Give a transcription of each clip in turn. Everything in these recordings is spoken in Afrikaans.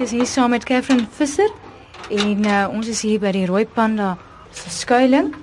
Dis hier saam met Catherine Visser en uh, ons is hier by die Rooi Panda se skuilings.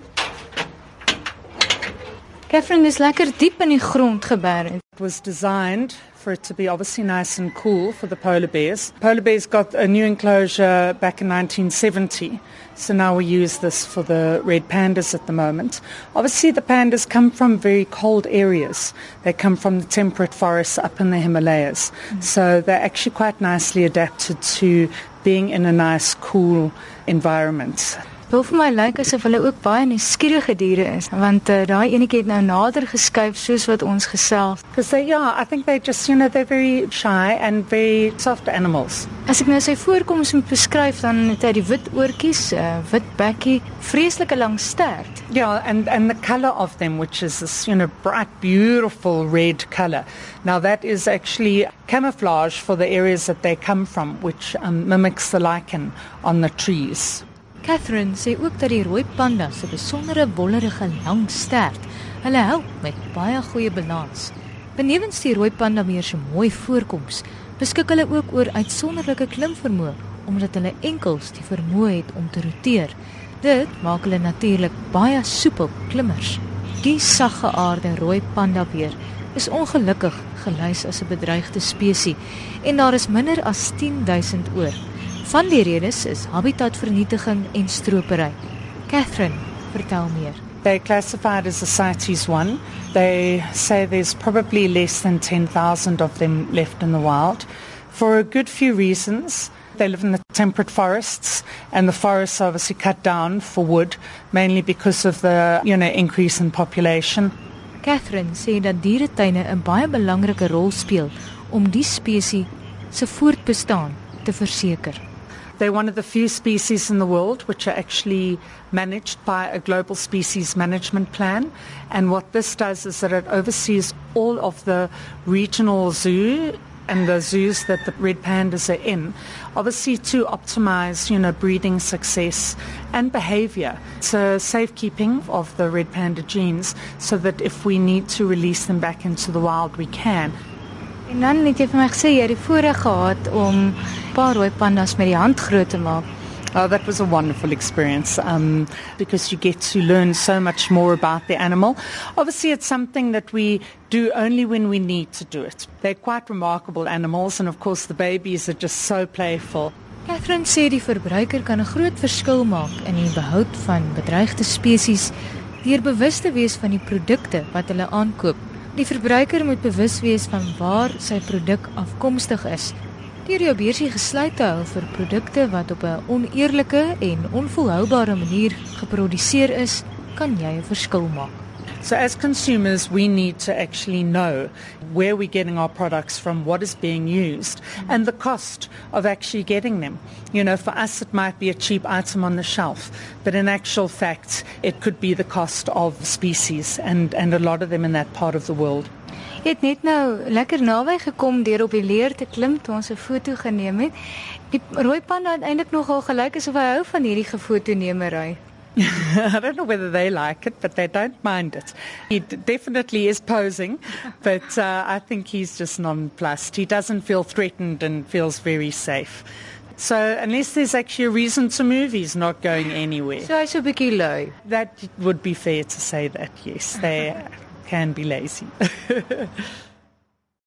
Catherine is lekker diep in die grond geberg. It was designed for it to be obviously nice and cool for the polar bears. Polar bears got a new enclosure back in 1970, so now we use this for the red pandas at the moment. Obviously, the pandas come from very cold areas. They come from the temperate forests up in the Himalayas, mm-hmm. so they're actually quite nicely adapted to being in a nice, cool environment. Wil vir my lyk asof hulle ook baie nuuskierige diere is, want uh, daai enetjie het nou nader geskuif soos wat ons gesels. Because they yeah, I think they just you know they're very shy and very soft animals. As ek nou sy voorkoms moet beskryf dan het hy die wit oortjies, uh, wit bekkie, vreeslike lang stert. Yeah, and and the color of them which is this you know bright beautiful red color. Now that is actually camouflage for the areas that they come from which um, mimics the lichen on the trees. Catherine sê ook dat die rooi panda se besondere wollerige lang stert hulle help met baie goeie balans. Benewens die rooi panda meer se mooi voorkoms, beskik hulle ook oor uitsonderlike klimvermoë omdat hulle enkels die vermoë het om te roteer. Dit maak hulle natuurlik baie soepel klimmers. Die sagge aarde rooi panda beer is ongelukkig gelys as 'n bedreigde spesies en daar is minder as 10000 oor. Van die redes is habitatvernietiging en stropery. Catherine, vertel meer. They classified as a CITES 1. They say there's probably less than 10,000 of them left in the wild for a good few reasons. They live in the temperate forests, and the forests are obviously cut down for wood, mainly because of the you know increase in population. Catherine sê dat dieretuine 'n baie belangrike rol speel om die spesies se voortbestaan te verseker. They're one of the few species in the world which are actually managed by a global species management plan. And what this does is that it oversees all of the regional zoo and the zoos that the red pandas are in, obviously to optimize, you know, breeding success and behavior. So safekeeping of the red panda genes so that if we need to release them back into the wild, we can. En dan het jy vir my gesê jy het die voorreg gehad om 'n paar rooi pandas met die hand groot te maak. Oh, that was a wonderful experience um, because you get to learn so much more about the animal. Obviously, it's something that we do only when we need to do it. They're quite remarkable animals, and of course, the babies are just so playful. Catherine sê die verbruiker kan 'n groot verskil maak in die behoud van bedreigde spesies deur bewus te wees van die produkte wat hulle aankoop Die verbruiker moet bewus wees van waar sy produk afkomstig is. Deur jou beursie gesluit te hou vir produkte wat op 'n oneerlike en onvolhoubare manier geproduseer is, kan jy 'n verskil maak. So, as consumers, we need to actually know where we're getting our products from, what is being used, and the cost of actually getting them. You know, for us, it might be a cheap item on the shelf, but in actual fact, it could be the cost of species, and, and a lot of them in that part of the world. Jy het net nou lekker naby gekom deur op die leer te klim toe ons 'n foto geneem het. Die rooi panda het eintlik nogal gelyk asof hy hou van hierdie gefotonemery. I don't know whether they like it, but they don't mind it. He d- definitely is posing, but uh, I think he's just nonplussed. He doesn't feel threatened and feels very safe. So unless there's actually a reason to move, he's not going anywhere. So I hy's 'n bietjie lui. That would be fair to say that. Yes, they can be lazy.